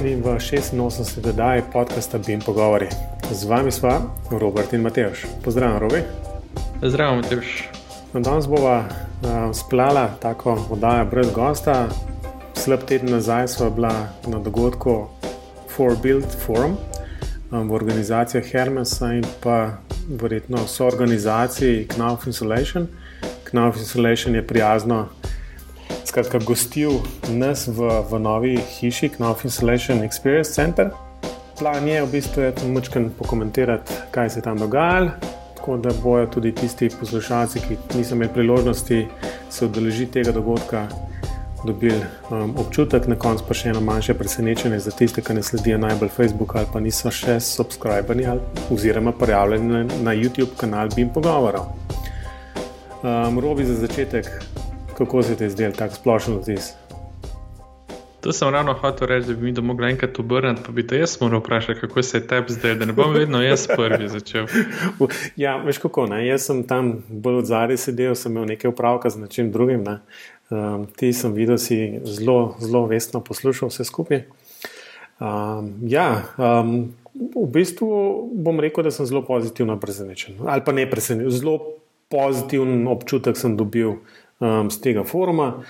pozdravljeni v 86. oddaji podcasta Bim Pogovori. Z vami sva Robert in Mateoš. Pozdravljen, Robi. Zdravo, Mateoš. Danes bova uh, splala tako oddajo brez gosta. Slab teden nazaj sva bila na dogodku For Build Forum um, v organizaciji Hermesa in pa verjetno so organizaciji Knauf Insulation. Knauf Insulation je prijazno skratka, gostil nas v, v novi hiši, Knauf Insulation Experience Center. Plan je v bistvu nekaj pokomentirati, kaj se je tam dogajalo, tako da bojo tudi tisti poslušalci, ki niso imeli priložnosti se udeležiti tega dogodka, dobili um, občutek, na koncu pa še eno manjše presenečenje za tiste, ki ne sledijo najbolj Facebook ali pa niso še subskrbeni oziroma prijavljeni na, na YouTube kanal Bim Pogovorov. Um, Robi za začetek, kako se ti zdel tak splošen vtis? To sem ravno hotel reči, da bi mi to mogli enkrat obrniti, pa bi te jaz moral vprašati, kako se je tebi zdaj, da ne bom vedno jaz prvi začel. ja, veš kako, ne? jaz sem tam bolj od zadaj sedel, sem imel nekaj upravka z nečim drugim. Ne? Um, ti sem videl, si zelo, zelo vestno poslušal vse skupaj. Um, ja, um, v bistvu bom rekel, da sem zelo pozitivno presenečen. Ali pa ne presenečen, zelo pozitiven občutek sem dobil um, z tega foruma.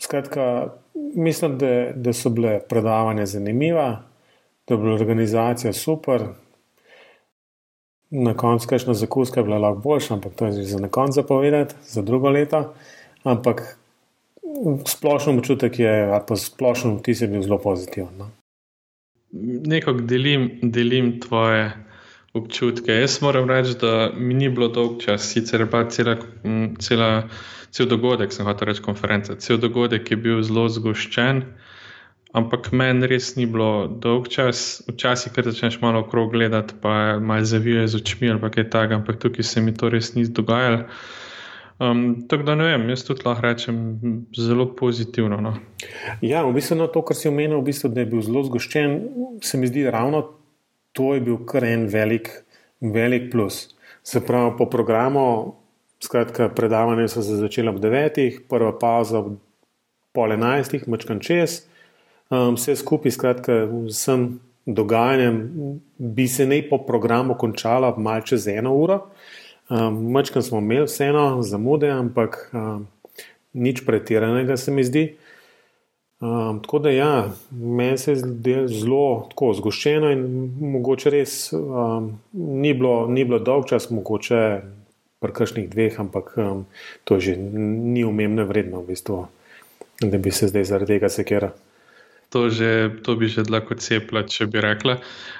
Skratka, mislim, da, da so bile predavanja zanimiva, da je bila organizacija super. Na koncu, kajšna zakuska je bila lahko boljša, ampak to je za na koncu zapovedati, za drugo leto. Ampak splošno občutek je, ali pa splošno vtis je bil zelo pozitiven. No? Nekako delim, delim tvoje občutke. Jaz moram reči, da mi ni bilo dolg čas, sicer pa cela. cela cel dogodek, sem hotel reči konference, cel dogodek je bil zelo zgoščen, ampak meni res ni bilo dolg čas. Včasih, ker začneš malo okrog gledati, pa malo zavije z očmi ali kaj takega, ampak tukaj se mi to res ni dogajalo. Um, tako da ne vem, jaz tudi lahko rečem zelo pozitivno. No. Ja, v bistvu na to, kar si omenil, v bistvu, da je bil zelo zgoščen, se mi zdi ravno to je bil kar en velik, velik plus. Se pravi, po programu Skratka, predavanje so se začela ob 9, prva pauza ob pol 11, mačkan čez. Um, vse skupaj, skratka, vsem dogajanjem bi se ne po programu končalo malce čez eno uro. Um, mačkan smo imeli vseeno zamude, ampak um, nič pretiranega se mi zdi. Um, tako da, ja, meni se je zelo zgoščeno in mogoče res um, ni bilo, bilo dolg čas, mogoče pri kakšnih dveh, ampak um, to že ni umemno vredno, v bistvu, da bi se zdaj zaradi tega sekera. To, že, to bi že lahko cepila, če bi rekla.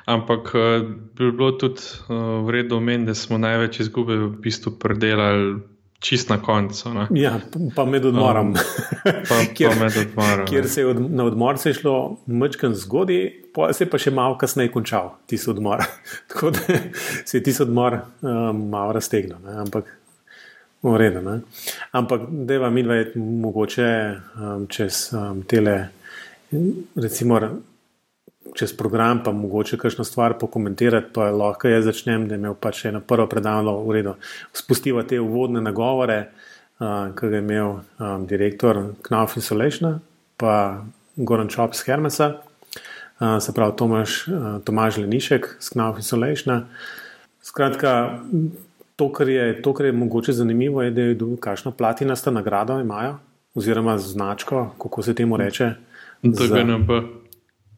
Ampak uh, bi bilo tudi uh, vredno omeniti, da smo največ izgube v bistvu predelali čist na koncu. Ne? Ja, pa med odmorom. Um, pa, kjer, pa med odmorom. Kjer se je od, na odmor se je šlo mečken zgodaj, pa se je pa še malo kasneje končal tisti odmor. Tako da se je tisti odmor um, malo raztegnil. Ne? Ampak. Redu, Ampak, da je vam idva mogoče um, čez um, tele, recimo, čez program, pa mogoče kakšno stvar pokomentirati, pa lahko jaz začnem, da je imel pač eno prvo predavanje v redu. Spustiva te uvodne nagovore, uh, ki ga je imel um, direktor Knauf Insulation, pa Goran Čop z Hermesa, uh, se pravi Tomaž, uh, Tomaž Lenišek z Knauf Insulation. Skratka, to kar, je, to, kar je mogoče zanimivo, je, da je dobil kakšno platinasta nagrado imajo, oziroma značko, kako se temu reče. DGNB.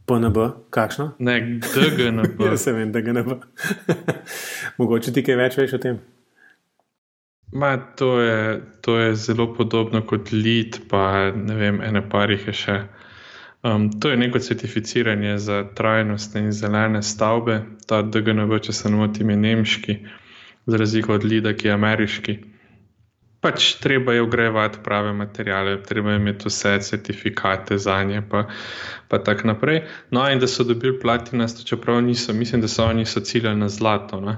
PNB, kakšno? Ne, DGNB. ja, se vem, DGNB. Mogoče ti kaj več veš o tem? Ma, to, je, to je zelo podobno kot LEED, pa ne vem, ene parih je še. Um, to je neko certificiranje za trajnostne in zelene stavbe. Ta DGNB, če se ne motim, je nemški, za razliko od LEED-a, ki je ameriški pač treba je ugrajevati prave materijale, treba je imeti vse certifikate za nje, pa, pa tako naprej. No, in da so dobili platinasto, čeprav niso, mislim, da so oni so ciljali na zlato. Ne?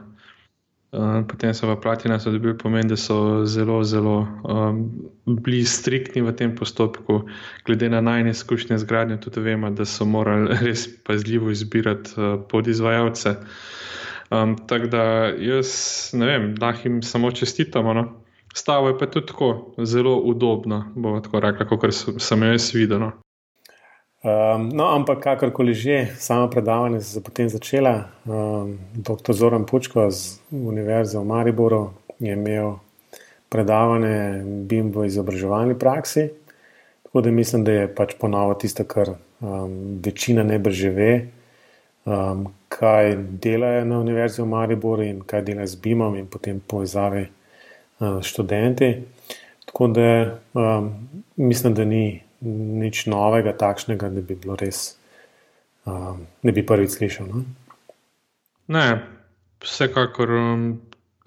Uh, potem so pa platinasto dobili pomen, da so zelo, zelo um, bili striktni v tem postopku, glede na najne izkušnje z gradnjo, tudi vemo, da so morali res pazljivo izbirati uh, podizvajalce. Um, tako da jaz ne vem, lahko jim samo čestitamo. No? Stavo je pa tudi tako zelo udobno, bomo tako rekli, kot sem jaz videl. No. Um, no, ampak kakorkoli že, samo predavanje se je potem začela. Um, Dr. Zoran Pučko z Univerze v Mariboru je imel predavanje BIM v izobraževalni praksi. Tako da mislim, da je pač ponovno tisto, kar um, večina že ve, um, kaj delajo na Univerzi v Mariboru in kaj delajo z BIM-om in potem povezave študenti. Tako da um, mislim, da ni nič novega, takšnega, da bi bilo res, um, ne bi prvič slišal. No? Ne, vsekakor um,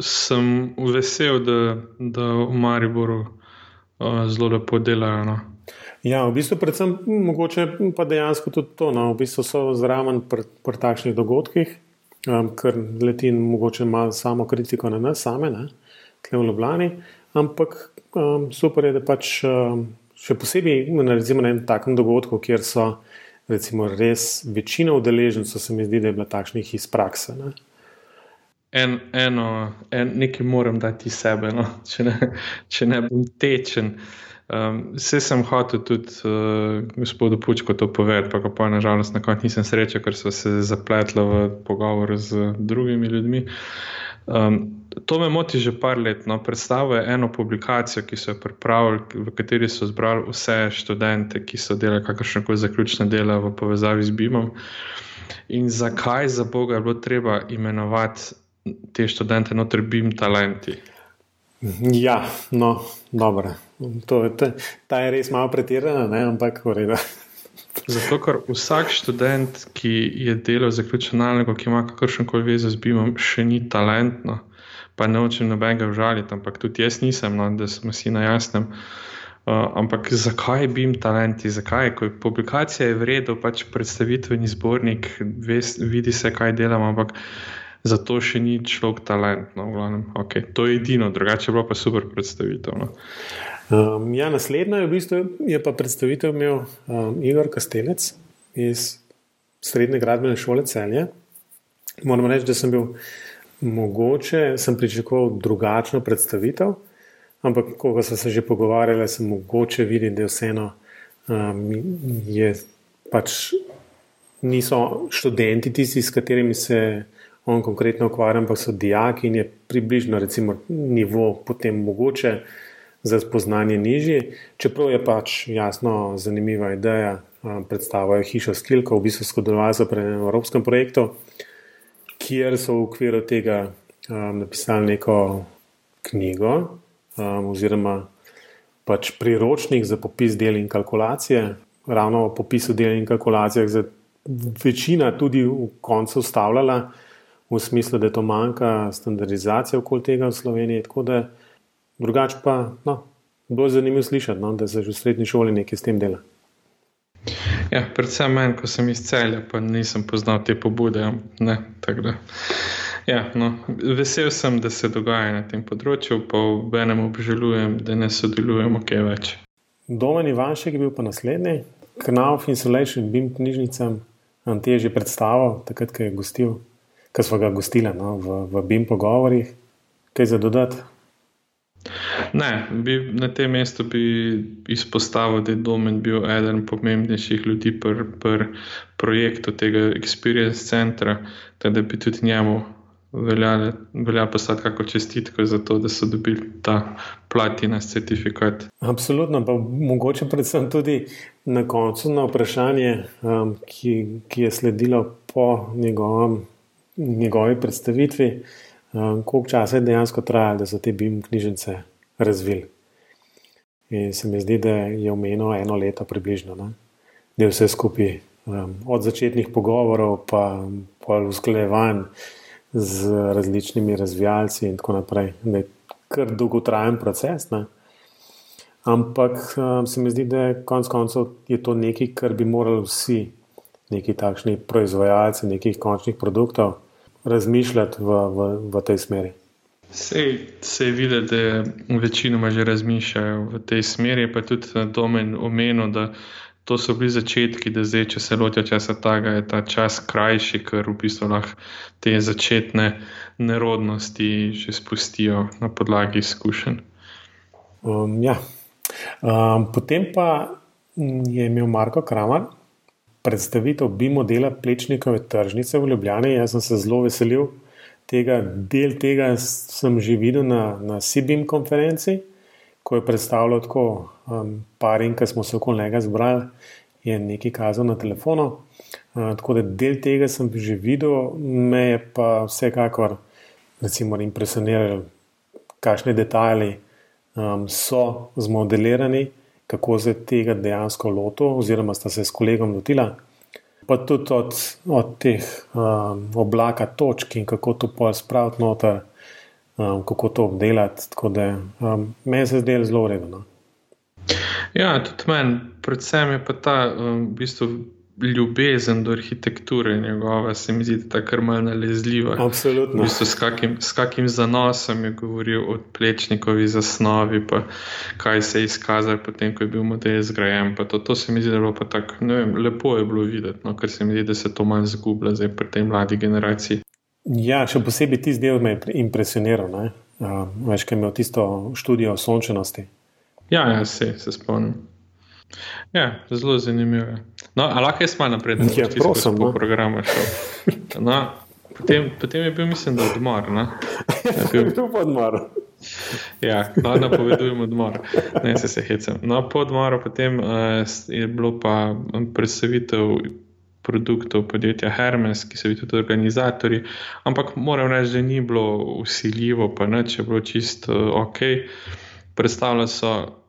sem vesel, da, da v Mariboru uh, zelo lepo delajo. No? Ja, v bistvu, predvsem, mogoče pa dejansko tudi to, no, v bistvu so zraven pri, pri takšnih dogodkih, um, ker leti mogoče malo samo kritiko na nas, same, ne, tle v Ljubljani, ampak um, super je, da pač. Um, še posebej recimo, na enem takem dogodku, kjer so recimo, res večina udeležencev, se mi zdi, da je bila takšnih iz prakse. Ne? En, eno, en, nekaj moram dati sebe, no? če, ne, če ne bom tečen. Um, vse sem hotel tudi uh, gospodu Pučko to povedati, pa pa nažalost na koncu nisem srečen, ker so se zapletli v pogovor z drugimi ljudmi. Um, To me moti že par let. No, predstavo je eno publikacijo, ki so jo pripravili, v kateri so zbrali vse študente, ki so delali kakršne koli zaključne dela v povezavi z BIM-om. In zakaj za Boga je bilo treba imenovati te študente notri BIM talenti? Ja, no, dobro. To, to, ta je res malo pretirana, ne? ampak ureda. Zato, ker vsak študent, ki je delal zaključno nalogo, ki ima kakršen koli vezo z BIM-om, še ni talentno pa ne hočem nobenega užaliti, ampak tudi jaz nisem, no, da smo si na jasnem. Uh, ampak zakaj bi jim talenti, zakaj? Ko je publikacija je vredna, pač predstavitveni zbornik, ves, vidi se, kaj delam, ampak za to še ni človek talent. No, okay. To je edino, drugače je bilo pa super predstavitev. No. Um, ja, naslednja je, v bistvu, je pa predstavitev imel um, Igor Kastelec iz Srednje gradbene šole Celje. Moram reči, da sem bil. Mogoče sem pričakoval drugačno predstavitev, ampak ko smo se že pogovarjali, sem mogoče videl, da je vseeno, um, je pač niso študenti tisti, s katerimi se on konkretno ukvarja, ampak so dijaki in je približno recimo nivo potem mogoče za spoznanje nižji. Čeprav je pač jasno zanimiva ideja, um, predstavljajo hišo Skilko, v bistvu sodelovali so pri evropskem projektu kjer so v okviru tega um, napisali neko knjigo um, oziroma pač priročnik za popis del in kalkulacije. Ravno o popisu del in kalkulacijah je večina tudi v koncu ustavljala, v smislu, da je to manjka standardizacija okoli tega v Sloveniji. Tako da drugače pa, no, bilo je zanimivo slišati, no, da se že v srednji šoli nekaj s tem dela. Ja, predvsem meni, ko sem iz celja, pa nisem poznal te pobude. Ne, ja, no, vesel sem, da se dogaja na tem področju, pa v enem obžalujem, da ne sodelujemo kaj več. Domen Ivanšek je bil pa naslednji, Knauf Insulation, BIM knjižnicam, nam te je že predstavil, takrat, ko je gostil, ko smo ga gostili no, v, v BIM pogovorih. Kaj za dodati? Ne, bi, na tem mestu bi izpostavil, da je Domen bil eden pomembnejših ljudi pri pr projektu tega Experience Centra, da bi tudi njemu veljali, velja poslati kako čestitko za to, da so dobili ta platina certifikat. Absolutno, pa mogoče predvsem tudi na koncu na vprašanje, um, ki, ki je sledilo po njegovem, njegovi predstavitvi, um, koliko časa je dejansko trajalo, da so te BIM knjižnice razvili. In se mi zdi, da je omenilo eno leto približno, ne? da je vse skupaj um, od začetnih pogovorov, pa pa usklajevanj z različnimi razvijalci in tako naprej. Da je kar dolgotrajen proces. Ne? Ampak um, se mi zdi, da je konec koncev je to nekaj, kar bi morali vsi, neki takšni proizvajalci, nekih končnih produktov, razmišljati v, v, v tej smeri. Sej, se je videti, da večinoma že razmišljajo v tej smeri, pa tudi domen omenil, da to so bili začetki, da zdaj, če se lotijo časa tega, je ta čas krajši, ker v bistvu lahko te začetne nerodnosti že spustijo na podlagi izkušenj. Um, ja. um, potem pa je imel Marko Kramer predstavitev bi modela Plečnikove tržnice v Ljubljani. Jaz sem se zelo veselil tega. Del tega sem že videl na, na CBIM konferenci, ko je predstavljal tako um, par in ki smo se okoli njega zbrali, je nekaj kazal na telefonu. Uh, tako da del tega sem že videl, me je pa vsekakor recimo, impresioniralo, kakšne detajli um, so zmodelirani, kako se tega dejansko loto, oziroma sta se s kolegom lotila. Pa tudi od, od teh um, oblaka točk in kako to pol spraviti noter, um, kako to obdelati. Tako da um, meni se zdelo zelo urejeno. Ja, tudi meni, predvsem je pa ta um, v bistvu ljubezen do arhitekture njegova, se mi zdi, je kar malce nalezljiva. Absolutno. V bistvu, s, kakim, s kakim zanosom je govoril o plečnikovi zasnovi, pa kaj se je izkazalo potem, ko je bil model zgrajen. To, to se mi zdi, da je bilo pa tako, ne vem, lepo je bilo videti, no, ker se mi zdi, da se to manj zgublja zdaj pri tej mladi generaciji. Ja, še posebej ti zdaj me je impresioniral, uh, veš, kaj imel tisto študijo o sončenosti. Ja, ja se, se spomnim. Ja, zelo zanimivo. No, lahko jaz malo naprej, da lahko prosim, po no. programu no, potem, potem je bil, mislim, da odmor. No? Je bil, bil odmor. Ja, no, napovedujem odmor. Ne, se se hecam. No, po odmoru potem, uh, je bilo pa predstavitev produktov podjetja Hermes, ki so bili tudi organizatori, ampak moram reči, da ni bilo usiljivo, pa ne, če je bilo čisto uh, ok. Predstavljali so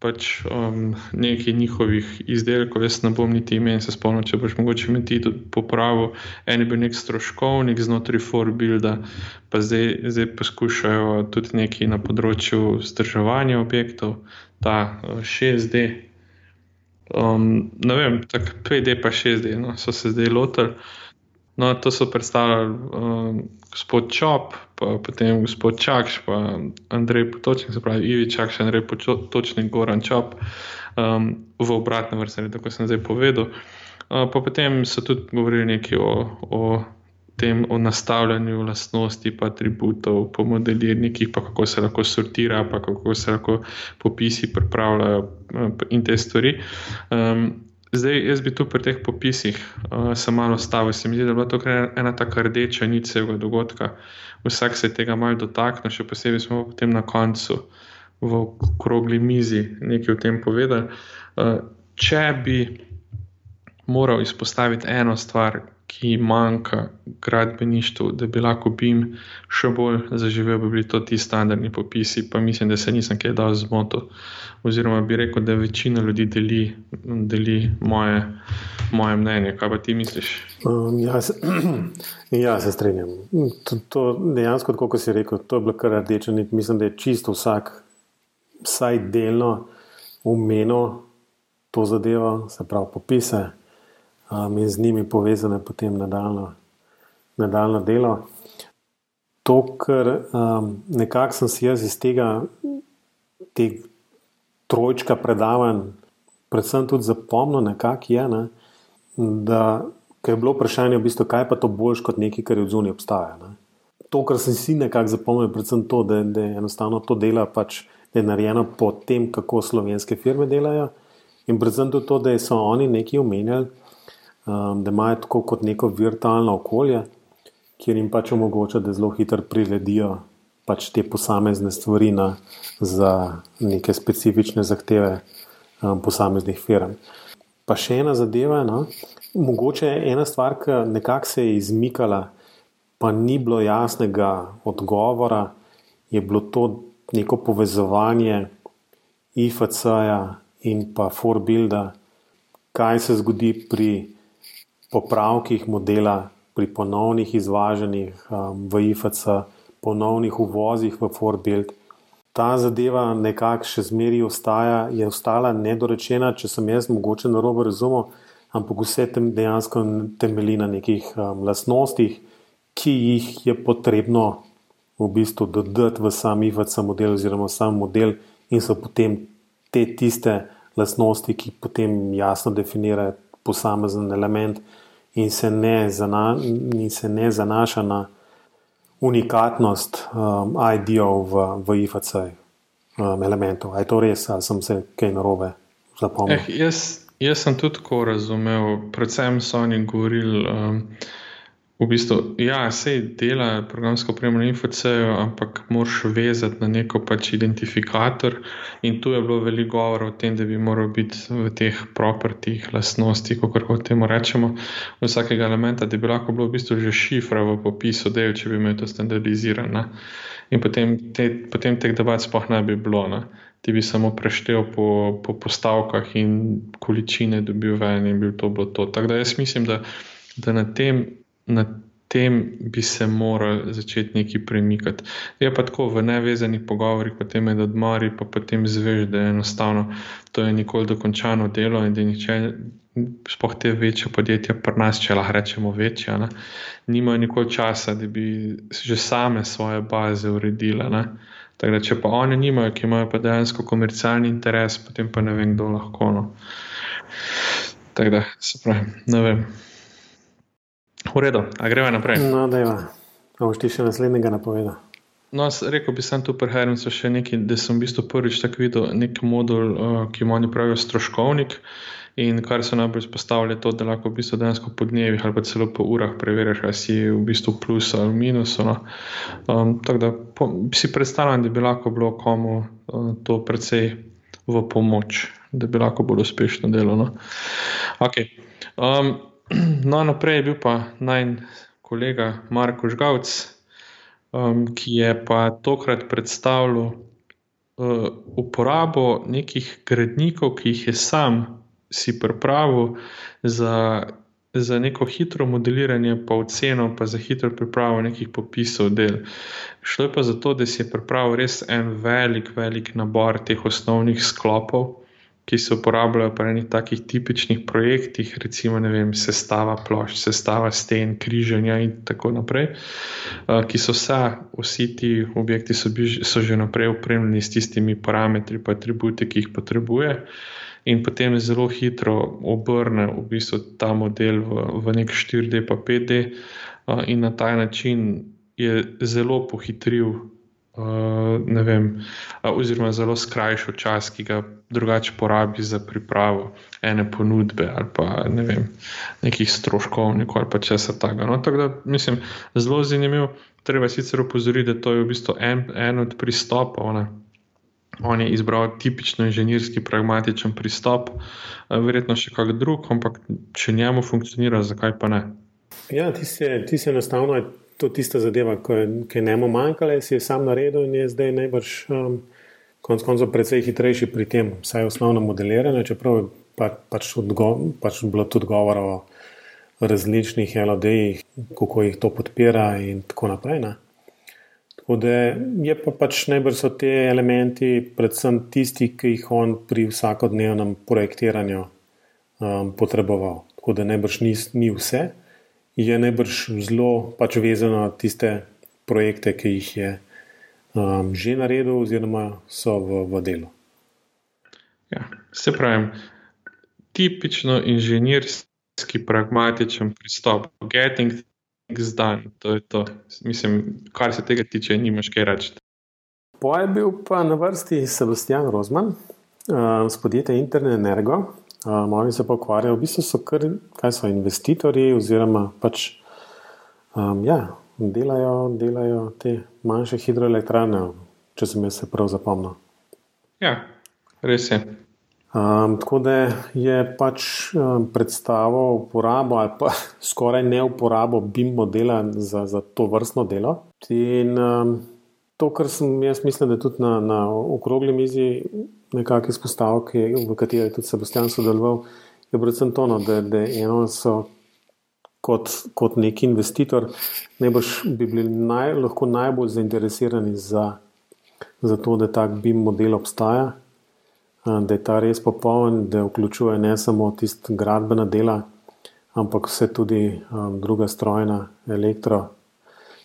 pač um, nekaj njihovih izdelkov, jaz ne bom niti imen, se spomnim, če boš mogoče mi ti popravil. En je bil nek stroškovnik znotraj Forbuilda, pa zdaj, zdaj poskušajo tudi nekaj na področju vzdrževanja objektov, ta 6D. Uh, um, ne vem, tako 5D pa 6D, no, so se zdaj lotili. No, to so predstavljali um, gospod Čop, pa potem gospod Čakš, pa Andrej Potočnik, se pravi Ivi Čakš, Andrej Potočnik, Goran Čop, um, v obratnem vrsti, tako sem zdaj povedal. Uh, pa potem so tudi govorili nekaj o, o tem, o nastavljanju lastnosti, pa atributov, po modelirnikih, pa kako se lahko sortira, pa kako se lahko popisi pripravljajo uh, in te stvari. Um, Zdaj, jaz bi tu pri teh popisih uh, se malo stavil. Se mi zdi, da je bila to ena taka rdeča nit celega dogodka. Vsak se je tega malo dotaknil, še posebej smo potem na koncu v okrogli mizi nekaj o tem povedali. Uh, če bi moral izpostaviti eno stvar, ki manjka gradbeništvu, da bi lahko BIM še bolj zaživel, bi bili to ti standardni popisi, pa mislim, da se nisem kaj dal zmotil. Oziroma bi rekel, da večina ljudi deli, deli moje, moje mnenje. Kaj pa ti misliš? Um, ja, se, ja, se strinjam. To, to dejansko, kot si rekel, to je bilo kar rdeče. Mislim, da je čisto vsak, vsaj delno, umenil to zadevo, se pravi popise um, in z njimi povezane potem nadaljno, nadaljno delo. To, kar um, nekako sem si jaz iz tega te trojčka predavanj, predvsem tudi zapomnil, nekako je, ne, da je bilo vprašanje, v bistvu, kaj pa to boljš kot nekaj, kar je v zuniji obstaja. Ne. To, kar sem si nekako zapomnil, je predvsem to, da, da enostavno to delo pač. Da je narejeno po tem, kako slovenske firme delajo, in predvsem tudi to, da so oni nekaj omenjali, um, da imajo tako kot neko virtualno okolje, kjer jim pač omogoča, da zelo hitro priledijo pač te posamezne stvari na, za neke specifične zahteve um, posameznih firm. Pa še ena zadeva, no? mogoče ena stvar, ki nekako se je izmikala, pa ni bilo jasnega odgovora, je bilo to neko povezovanje IFC-ja in pa Forbuilda, kaj se zgodi pri popravkih modela, pri ponovnih izvažanjih um, v IFC, ponovnih uvozih v Forbuild. Ta zadeva nekako še zmeraj ostaja, je ostala nedorečena, če sem jaz mogoče na robu razumel, ampak vse tem dejansko temelji na nekih um, lastnostih, ki jih je potrebno v bistvu dodati v sam IFC model oziroma sam model in so potem te tiste lastnosti, ki potem jasno definirajo posamezen element in se ne, zana, in se ne zanaša na unikatnost um, ID-ov v, v IFC um, elementov. Je to res, ali sem se kaj narobe zapomnil? Eh, jaz, Jaz sem tudi tako razumel, predvsem so oni govorili. Um, V bistvu, ja, sej dela programsko opremo na IFC-ju, ampak moraš vezati na neko pač identifikator. In tu je bilo veliko govora o tem, da bi moral biti v teh propertih, lastnostih, kako temu rečemo, vsakega elementa, da bi lahko bilo v bistvu že šifra v popisu, da je, če bi imel to standardizirano. In potem, te, potem teh debat sploh ne bi bilo. Ne? Ti bi samo preštel po, po postavkah in količine dobil ven in bi to bilo to. Tako da jaz mislim, da, da na tem na tem bi se morali začeti nekaj premikati. Je pa tako v nevezanih pogovorih, potem je odmori, pa potem zveš, da je enostavno to je nikoli dokončano delo in da niče. Sploh te večje podjetja, pri nas, če lahko rečemo večja, ne, nimajo nikoli časa, da bi že same svoje baze uredile. Tako da, če pa oni nimajo, ki imajo pa dejansko komercialni interes, potem pa ne vem, kdo lahko. No. Tako da, se pravi, ne vem. V redu, a gremo naprej. No, da je. Boš ti še naslednjega napovedal? No, rekel bi sem tu prehajal še nekaj, da sem v bistvu prvič tako videl nek modul, uh, ki mu oni pravijo stroškovnik. In kar so najbolj izpostavili, je to, da lahko v bistvu dejansko po dnevih ali pa celo po urah preveriš, ali si v bistvu plus ali minus. No. Um, tako da po, si predstavljam, da bi lahko bilo komu uh, to precej v pomoč, da bi lahko bolj uspešno delo. No. Okay. Um, No, naprej je bil pa naj kolega Marko Žgavc, um, ki je pa tokrat predstavljal uh, uporabo nekih gradnikov, ki jih je sam si pripravil za, za neko hitro modeliranje, pa oceno, pa za hitro pripravo nekih popisov del. Šlo je pa za to, da si je pripravil res en velik, velik nabor teh osnovnih sklopov ki se uporabljajo pri enih takih tipičnih projektih, recimo vem, sestava plošč, sestava sten, križanja in tako naprej, ki so vsa, vsi ti objekti so, bi, so že naprej upremljeni s tistimi parametri, pa atributi, ki jih potrebuje. In potem zelo hitro obrne v bistvu ta model v, v nek 4D, pa 5D, in na ta način je zelo pohitril Uh, vem, uh, oziroma zelo skrajšal čas, ki ga drugače porabi za pripravo ene ponudbe ali pa ne vem, nekih stroškov, ali pa česa takega. No, tako da mislim, zelo zanimivo. Treba sicer upozoriti, da to je v bistvu en, en od pristopov. Ne. On je izbral tipično inženirski, pragmatičen pristop, verjetno še kak drug, ampak če njemu funkcionira, zakaj pa ne? Ja, ti si enostavno to tista zadeva, ki je njemu manjkala, si je sam naredil in je zdaj najbrž um, konec koncev precej hitrejši pri tem, vsaj osnovno modeliranje, čeprav je pa, pač, odgo, pač bilo tudi govora o različnih LOD-jih, kako jih to podpira in tako naprej. Ne? Tako da je pa pač najbrž so te elementi, predvsem tisti, ki jih on pri vsakodnevnem projektiranju um, potreboval. Tako da najbrž ni, ni vse je najbrž zelo pač vezano na tiste projekte, ki jih je um, že naredil, oziroma so v, v delu. Ja, se pravi, tipično inženirski, pragmatičen pristop, getting things done. To je to. Mislim, kar se tega tiče, nimaš kaj reči. Poje bil pa na vrsti Sebastian Rozman uh, z podjetja Internet Energo, Um, oni se pa ukvarjajo, v bistvu so kar, kaj so investitorji, oziroma pač um, ja, delajo, delajo te manjše hidroelektrane, če sem jaz se prav zapomnil. Ja, res je. Um, tako da je pač um, predstavo uporabo ali pa skoraj ne uporabo BIM modela za, za to vrstno delo. In um, to, kar sem jaz mislil, da tudi na, na okrogli mizi nekakšne izpostavke, v kateri je tudi Sebastian sodeloval, je predvsem to, no, da, da eno so kot, kot neki investitor, najbrž bi bili naj, lahko najbolj zainteresirani za, za to, da tak BIM model obstaja, da je ta res popoln, da vključuje ne samo tiste gradbena dela, ampak vse tudi um, druga strojna, elektro.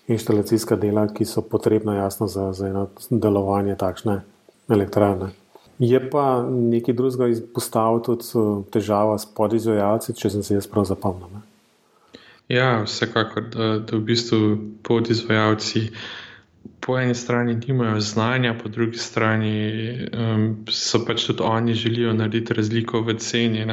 Inštalacijska dela, ki so potrebna, jasno, za, za eno delovanje takšne elektrarne. Je pa nekaj drugega izpostavil tudi eh, težava s podizvajalci, če sem se jaz prav zapomnil. Ne? Ja, vsekakor, da, da v bistvu podizvajalci po eni strani nimajo znanja, po drugi strani um, so pač tudi oni želijo narediti razliko v ceni.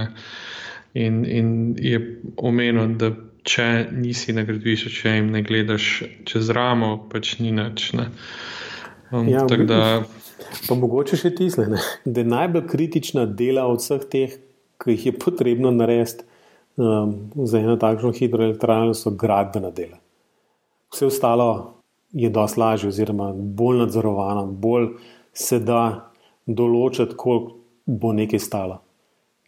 In, in je omenil, da če nisi na gradbišču, če jim ne gledaš čez ramo, pač ni nič. Um, ja, da... Pa mogoče še tisle, ne? da je najbolj kritična dela od vseh teh, ki jih je potrebno narediti um, za eno takšno hidroelektrarno, so gradbena dela. Vse ostalo je dosti lažje, oziroma bolj nadzorovano, bolj se da določiti, koliko bo nekaj stalo.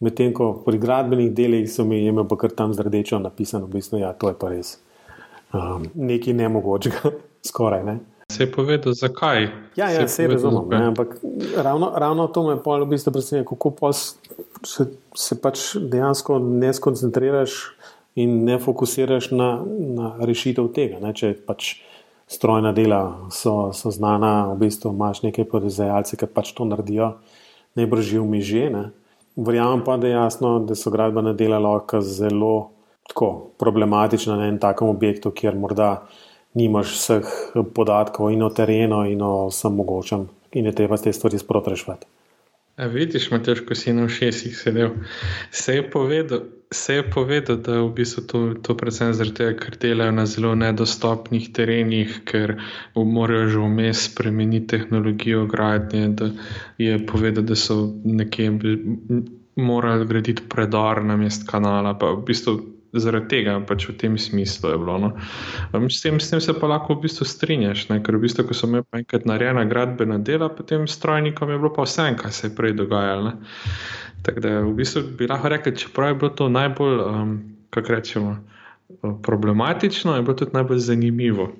Medtem ko pri gradbenih delih so mi imeli pa kar tam z rdečo napisano, v bistvu, ja, to je pa res um, nekaj nemogočega, skoraj ne. Se je povedal, zakaj? Ja, ja se, se razumem. Ne, ampak ravno, ravno to me je v bistvu predstavljalo, kako se, se pač dejansko ne skoncentriraš in ne fokusiraš na, na rešitev tega. Ne, če pač strojna dela so, so znana, v bistvu imaš nekaj podizvajalcev, ki pač to naredijo, najbrž že v miže. Verjamem pa, da je jasno, da so gradbena dela lahko zelo tako, problematična na enem takem objektu, kjer morda nimaš vseh podatkov in o terenu, in o vsem mogočem, in je treba te stvari sprotrešvati. A vidiš, Mateš, ko si na všesih sedel. Se je povedal, se je povedal da v bistvu to, to predvsem zaradi tega, ker delajo na zelo nedostopnih terenih, ker morajo že vmes spremeniti tehnologijo gradnje. Da je povedal, da so nekje morali graditi predor na mest kanala. Pa v bistvu zaradi tega, pač v tem smislu je bilo. No. S, tem, s tem se pa lahko v bistvu strinjaš, ne? ker v bistvu, ko so imeli enkrat narejena gradbena dela, potem strojnikom je bilo pa vse, kar se je prej dogajalo. Tako da v bistvu bi lahko rekel, čeprav je bilo to najbolj, um, kako rečemo, problematično, je bilo tudi najbolj zanimivo.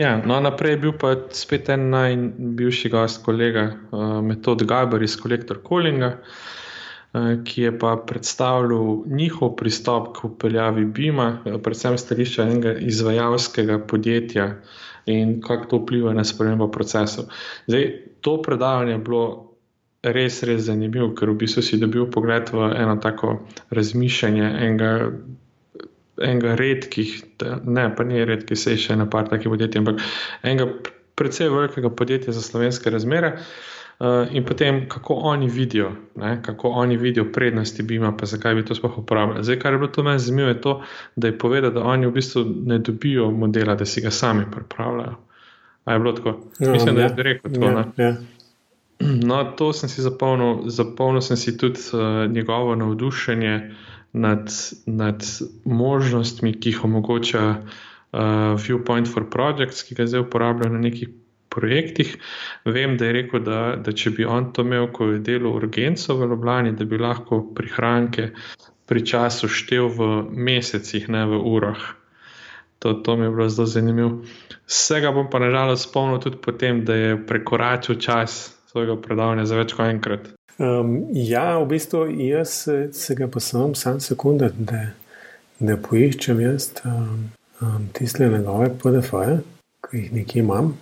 Ja, no, naprej je bil pa spet en najbivši gost, kolega uh, Metod Gaber iz Kolektor Kolinga. Eh, ki je pa predstavljal njihov pristop k upeljavi Bima, eh, predvsem stališča enega izvajalskega podjetja in kako to vpliva na spremembo procesov. Zdaj, to predavanje je bilo res, res zanimivo, ker v bistvu si dobil pogled v eno tako razmišljanje enega. Enega redkih, ne pa ni redki, se še ena par takih podjetij, ampak enega precej velikega podjetja za slovenske razmere, uh, Eh, in potem kako oni vidijo, ne, kako oni vidijo prednosti Bima, pa zakaj bi to sploh uporabljali. Zdaj, kar je bilo to meni zanimivo, je to, da je povedal, da oni v bistvu ne dobijo modela, da si ga sami pripravljajo. A je bilo tako? No, Mislim, ja. da je rekel to. Ja, ja. No, to sem si zapolnil, zapolnil sem si tudi uh, njegovo navdušenje nad, nad možnostmi, ki jih omogoča uh, Viewpoint for Projects, ki ga zdaj uporabljajo na nekih projektih. Vem, da je rekel, da, da če bi on to imel, ko je delo urgenco v Ljubljani, da bi lahko prihranke pri času štev v mesecih, ne v urah. To, to mi je bilo zelo zanimivo. Vsega bom pa nažalost spomnil tudi potem, da je prekoračil čas svojega predavanja za več kot enkrat. Um, ja, v bistvu jaz se ga pa sem, sam sekunde, da ne poiščem jaz um, um, tiste njegove PDF-je, ki jih nekje imam.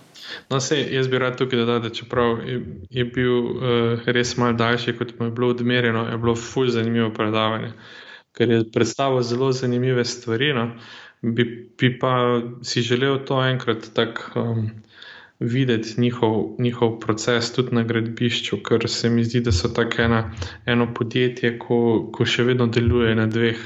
No, se, jaz bi rad tukaj dodal, da čeprav je, je bil uh, res malo daljši, kot mu je bilo odmerjeno, je bilo fulj zanimivo predavanje, ker je predstavil zelo zanimive stvari. No. Bi, bi pa si želel to enkrat tako um, videti, njihov, njihov proces tudi na gradbišču, ker se mi zdi, da so tako eno podjetje, ko, ko še vedno deluje na dveh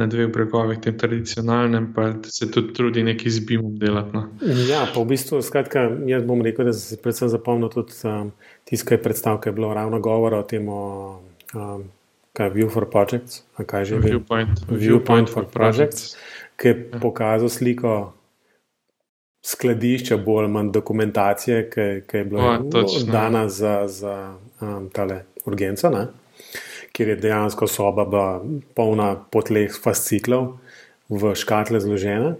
na dveh bregovih, tem tradicionalnem, pa se tudi trudi nekaj zbim delati. No. Ja, pa v bistvu, skratka, jaz bom rekel, da se predvsem zapomnil tudi um, tiskaj predstav, ki je bilo ravno govora o tem, um, kaj je View for Projects, kaj že Viewpoint, Viewpoint, Viewpoint for, for Projects, ki je ja. pokazal sliko. Skladišča, bolj ali manj dokumentacije, ki je bila dana za, za um, tale urgenco. Ne? Kjer je dejansko soba polna potleh fasciklov v škatle zložene.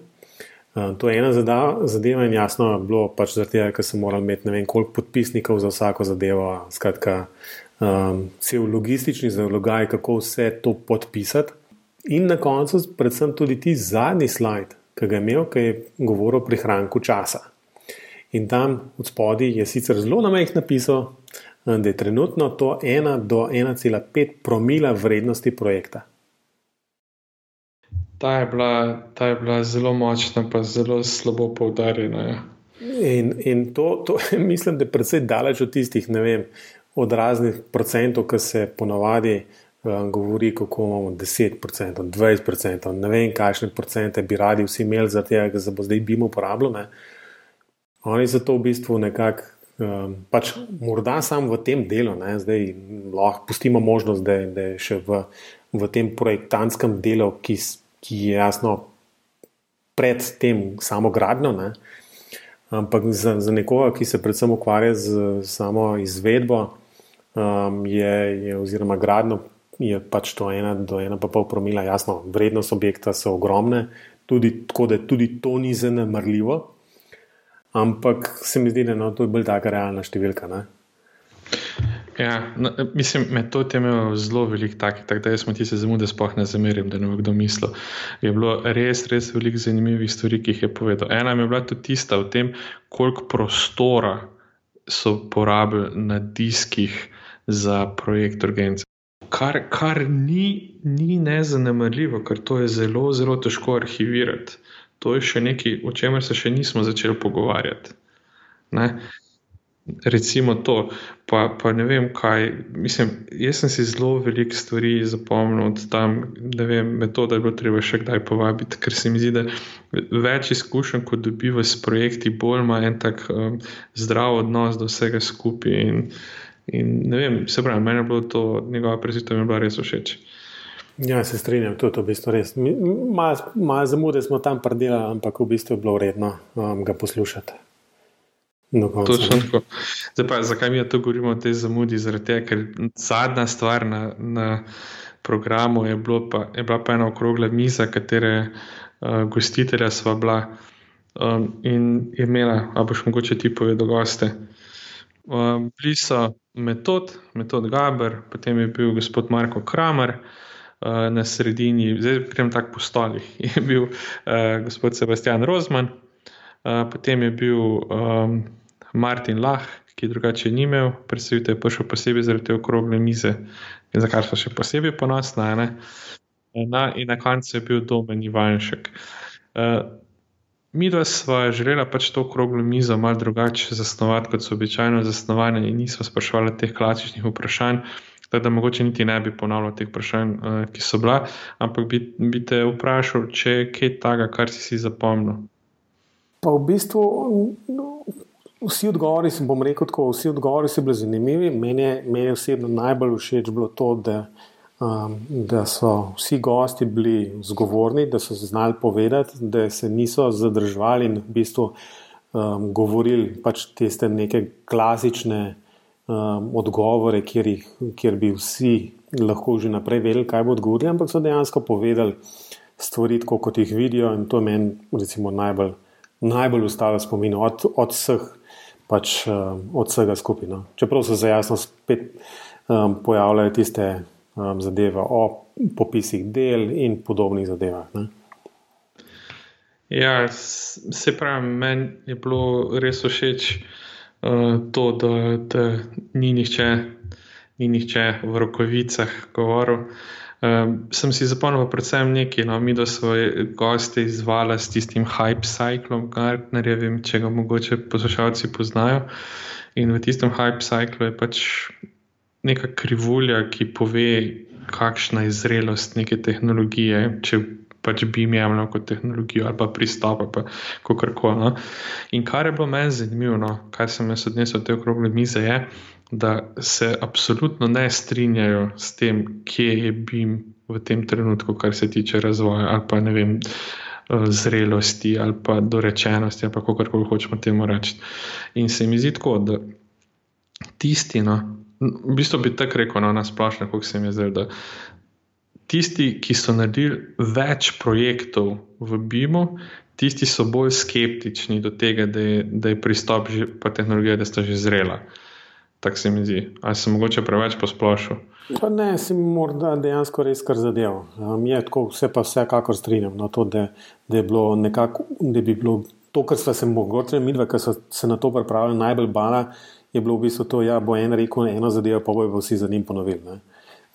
Uh, to je ena zadeva, in jasno je bilo, pač zaradi tega, ker sem moral imeti ne vem koliko podpisnikov za vsako zadevo. Skratka, um, cel logistični zalogaj, kako vse to podpisati. In na koncu, predvsem tudi ti zadnji slajd, ki ga je imel, ki je govoril o prihranku časa. In tam od spodaj je sicer zelo na mejih napisal, da je trenutno to 1 do 1,5 promila vrednosti projekta. Ta je, bila, ta je bila zelo močna, pa zelo slabo poudarjena. Ja. In, in to, to mislim, da je predvsej daleč od tistih, ne vem, od raznih procentov, ki se ponavadi um, govori, kako imamo 10%, 20%, ne vem, kakšne procente bi radi vsi imeli, zato ker se bo zdaj bimo uporabljal. Oni za to v bistvu nekako, um, pač morda samo v tem delu, ne, zdaj lahko pustimo možnost, da, da je še v, v tem projektantskem delu, ki, ki je jasno pred tem samo gradnjo. Ne. Ampak za, za nekoga, ki se predvsem ukvarja z samo izvedbo, um, je, je, oziroma gradno, je pač to ena do ena pa pol promila, jasno, vrednost objekta so ogromne, tudi, tako da tudi to ni zanemrljivo. Ampak se mi zdi, da no, to je bolj taka realna številka. Ne? Ja, no, mislim, metod je imel zelo veliko takih, tako da jaz ti se zamude spoh ne zamerim, da ne bo kdo mislil. Je bilo res, res veliko zanimivih stvari, ki jih je povedal. Ena mi je bila tudi tista o tem, koliko prostora so porabili na diskih za projekt urgence. Kar, kar ni, ni nezanemrljivo, ker to je zelo, zelo težko arhivirati. To je še nekaj, o čemer se še nismo začeli pogovarjati. Ne? recimo to, pa, pa ne vem kaj. Mislim, jaz sem si zelo veliko stvari zapomnil od tam, ne vem, metoda je bilo treba še kdaj povabiti, ker se mi zdi, da več izkušenj, kot dobiva s projekti, bolj ima en tak um, zdrav odnos do vsega skupaj. In, in ne vem, se pravi, meni je bilo to, njegova predstavitev mi je bila res všeč. Ja, se strinjam, to je to v bistvu res. Malo mal zamude smo tam predelali, ampak v bistvu je bilo vredno um, ga poslušati. Zdaj pa, zakaj mi to govorimo o tej zamudi? Zaradi tega, ker zadnja stvar na, na programu je, pa, je bila pa ena okrogla miza, katere uh, gostitelja sva bila um, in je imela, a boš mogoče ti povedal, goste. Um, bili so metod, metod Gaber, potem je bil gospod Marko Kramer. Uh, na sredini, zdaj grem tako po stolih, je bil uh, gospod Sebastian Rozman, uh, potem je bil um, Martin Lah, ki drugače ni imel, predstavite, je prišel posebej zaradi te okrogle mize za kar so še posebej ponosni. Na, in na koncu je bil domen Ivanšek. Uh, mi dva smo želeli pač to okroglo mizo malo drugače zasnovati, kot so običajno zasnovane, in nismo sprašvali teh klasičnih vprašanj. Da, mogoče niti ne bi ponavljal teh vprašanj, uh, ki so bila, ampak bi, bi te vprašal, če je kaj takega, kar si si zapomnil. Pa v bistvu Vsi odgovori, sem bom rekel, tako, vsi odgovori so bili zanimivi. Meni je, meni je osebno najbolj všeč bilo to, da, um, da so vsi gosti bili zgovorni, da so znali povedati, da se niso zadržali in v bistvu um, govorili pač tiste neke klasične um, odgovore, kjer, jih, kjer bi vsi lahko že naprej vedeli, kaj bo odgovorili, ampak so dejansko povedali stvari, tako kot jih vidijo in to je meni najbolj. Najbolj ustalo spomin od, od vseh pač um, od vsega skupaj. No. Čeprav so se jasno spet um, pojavljale tiste um, zadeve o popisih del in podobnih zadevah. Ne. Ja, se pravi, meni je bilo res všeč uh, to, da, da ni, nihče, ni nihče v rokovicah govoril. Um, sem si zapomnil predvsem nekaj, no, mi da svoje goste izvala s tistim hype cyclom, Gardnerjevim, če ga mogoče poslušalci poznajo. In v tistem hype cyclu je pač neka krivulja, ki pove, kakšna je zrelost neke tehnologije, če pač bi imel kot tehnologijo ali pa pristop, pa kako koli. No. In kar je bilo meni zanimivo, no, kar sem jaz odnesel od te okrogle mize, je, da se absolutno ne strinjajo s tem, kje je BIM v tem trenutku, kar se tiče razvoja ali pa ne vem. Zrelosti ali pa dorečenosti, ali kako koli hočemo temu reči. In se mi zdi tako, da tisti, no, v bistvu bi tako rekel, no, na splošno, kako se mi je zdelo, da tisti, ki so naredili več projektov v BIM-u, tisti so bolj skeptični do tega, da je, da je pristop že, pa tehnologija, da sta že zrela. Tako se mi zdi. Ali se mogoče preveč posplošil? Pa ne, si morda dejansko res kar zadev. Um, je tako, vse pa vsekakor strinjam. No, to, da, da, nekako, da bi bilo to, kar smo se mogoče mi dva, ki so se na to pripravili, najbolj bala, je bilo v bistvu to, da ja, bo en rekel eno zadevo, pa bojo vsi za njim ponovili. Ne.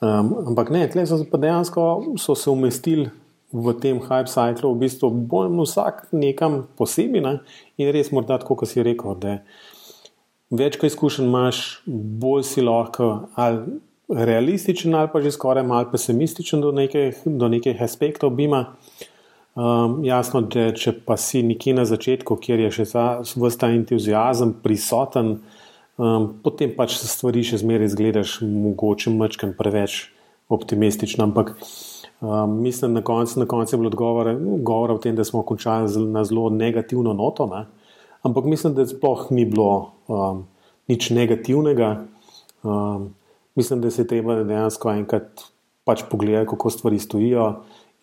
Um, ampak ne, tle so pa dejansko so se umestili v tem hype cyklu v bistvu bolj vsak nekam posebej ne? in res morda tako, kot si rekel, da več kot izkušen imaš, bolj si lahko ali realističen ali pa že skoraj malo pesimističen do nekih, do nekih aspektov bima. Um, jasno, da če pa si nekje na začetku, kjer je še ta entuzijazem prisoten, um, potem pač se stvari še zmeraj izgledaš, mogoče mačkam preveč optimistično. Ampak um, mislim, da na koncu konc je bilo odgovora, govora o tem, da smo končali na zelo negativno noto. Ne? Ampak mislim, da sploh ni bilo um, nič negativnega. Um, mislim, da se je treba dejansko enkrat pač pogledati, kako stvari stojijo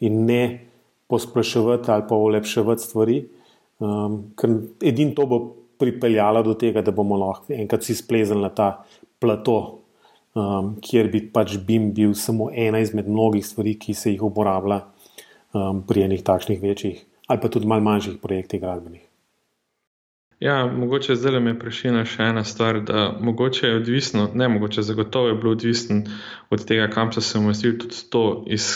in ne posploševati ali pa ulepševati stvari, um, ker edino to bo pripeljalo do tega, da bomo lahko enkrat si splezali na ta plato, um, kjer bi pač BIM bil samo ena izmed mnogih stvari, ki se jih uporablja um, pri enih takšnih večjih ali pa tudi malo manjših projektih gradbenih. Ja, mogoče zdaj mi je prišla še ena stvar, da mogoče je odvisno, ne mogoče, zagotovo je bilo odvisno od tega, kam so se umestili tudi to, iz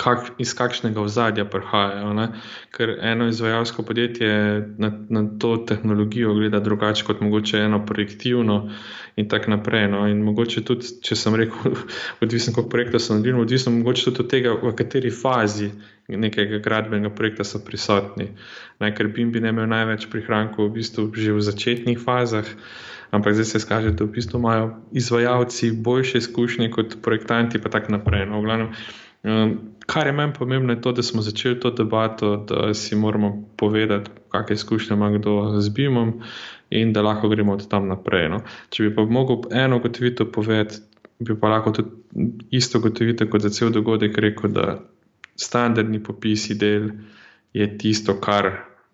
kak, iz kakšnega ozadja prihajajo. Ne? Ker eno izvajalsko podjetje na, na to tehnologijo gleda drugače kot mogoče eno projektivno in tako naprej. No? In mogoče tudi, če sem rekel, odvisno koliko projekta so naredili, odvisno mogoče tudi od tega, v kateri fazi nekega gradbenega projekta so prisotni. Ne? Ker BIM bi ne imel največ prihrankov v bistvu že v začetnih fazah. Ampak zdaj se kaže, da v bistvu imajo izvajalci boljše izkušnje kot projektanti, pa tako naprej. No, glavnem, um, kar je meni pomembno, je to, da smo začeli to debato, da si moramo povedati, kakšne izkušnje ima kdo z BIM-om in da lahko gremo od tam naprej. No. Če bi pa mogel eno gotovitev povedati, bi pa lahko tudi isto gotovitev kot za cel dogodek rekel, da standardni popisi del je tisto, kar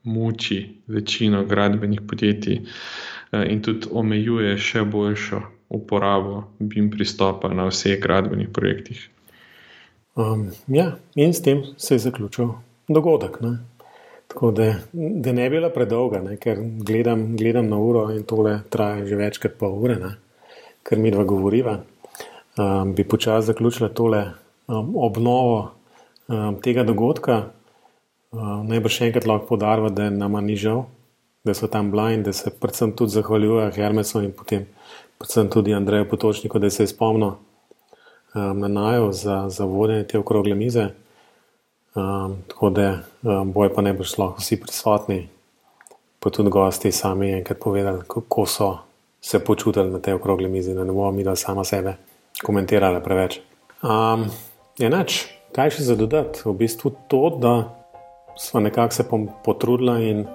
muči večino gradbenih podjetij eh, in tudi omejuje še boljšo uporabo BIM pristopa na vseh gradbenih projektih. Um, ja, in s tem se je zaključil dogodek. Ne? Tako da, da ne bi bila predolga, ne? ker gledam, gledam na uro in tole traja že več kot pol ure, ne? ker mi dva govoriva. Um, bi počasi zaključila tole um, obnovo um, tega dogodka. Um, najbrž še enkrat lahko podarva, da nam ni žal, da so tam blind, da se predvsem tudi zahvaljujejo Hermesu in potem predvsem tudi Andreju Potočniku, da se je spomnil um, na naju za, za vodenje te okrogle mize. Um, tako da um, bojo pa ne bo šlo vsi prisotni, pa tudi gosti sami enkrat povedali, kako so se počutili na tej okrogli mizi, da ne bomo mi da sama sebe komentirali preveč. Um, enač, kaj še za dodati? V bistvu to, da smo nekako se potrudili in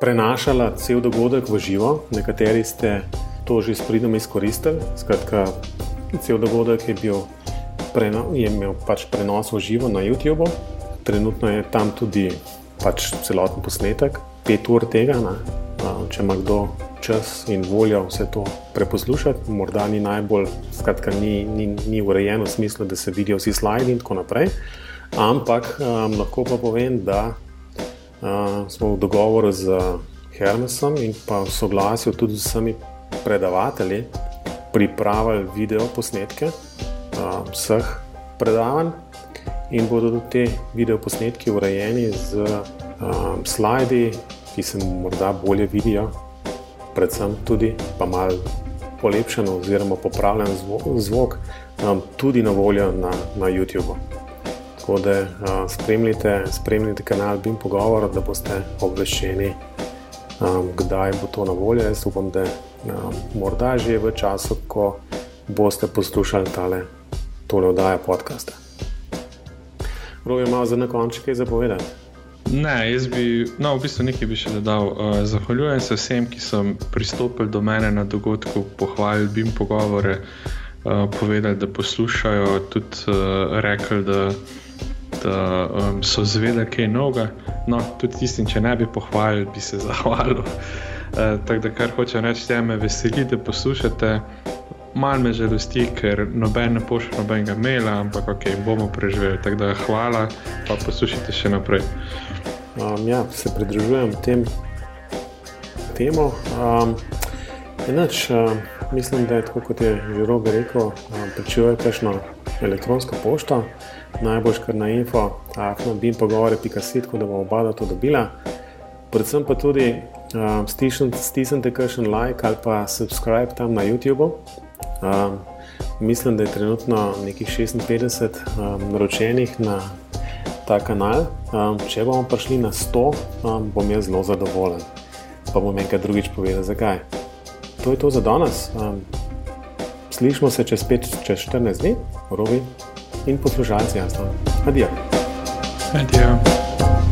prenašali cel dogodek v živo, nekateri ste to že s pridom izkoristili. Skratka, cel dogodek je bil preno, je imel pač prenos v živo na YouTube. Trenutno je tam tudi pač celoten posnetek, pet ur tega. Ne? Če ima kdo čas in voljo vse to preposlušati, morda ni najbolj, skratka, ni, ni, ni urejeno v smislu, da se vidijo vsi slidi in tako naprej. Ampak um, lahko pa povem, da uh, smo v dogovoru z Hermesom in pa v soglasju tudi z vsemi predavatelji pripravili video posnetke vseh predavanj in bodo tudi te video posnetki urejeni z um, slidi, ki se morda bolje vidijo, predvsem tudi pa malo polepšen oziroma popravljen zvok, um, tudi na voljo na, na YouTube. Tako da uh, spremljite, spremljite kanal BIM Pogovor, da boste obveščeni, um, kdaj bo to na voljo. Jaz upam, da morda že v času, ko boste poslušali tale tole oddaje podcasta. Rovi ima za na koncu kaj zapovedati. Ne, jaz bi, no, v bistvu nekaj bi še dodal. Uh, zahvaljujem se vsem, ki so pristopili do mene na dogodku, pohvalili bi jim pogovore, uh, povedali, da poslušajo, tudi uh, rekli, da, da um, so zvedeli kaj novega. No, tudi tistim, če ne bi pohvalili, bi se zahvalil. Uh, tako da, kar hočem reči, da me veseli, da poslušate malo me žalosti, ker noben ne pošlje nobenega maila, ampak ok, bomo preživeli. Tako da hvala, pa poslušajte še naprej. Um, ja, se pridružujem tem temu. Um, enač, um, mislim, da je tako, kot je že robe rekel, um, pričuje kakšno elektronsko pošto, najboljš kar na info, afno, bim pogovore.si, tako da bo oba to dobila. Predvsem pa tudi um, stisnite kakšen like ali pa subscribe tam na YouTubu. Um, mislim, da je trenutno nekih 56 um, naročenih na ta kanal. Um, če bomo prišli na 100, um, bom jaz zelo zadovoljen. Pa bom enkrat drugič povedal, zakaj. To je to za danes. Um, slišimo se čez 5, čez 14 dni, robi in poslušalci, jasno. Adijo. Adijo.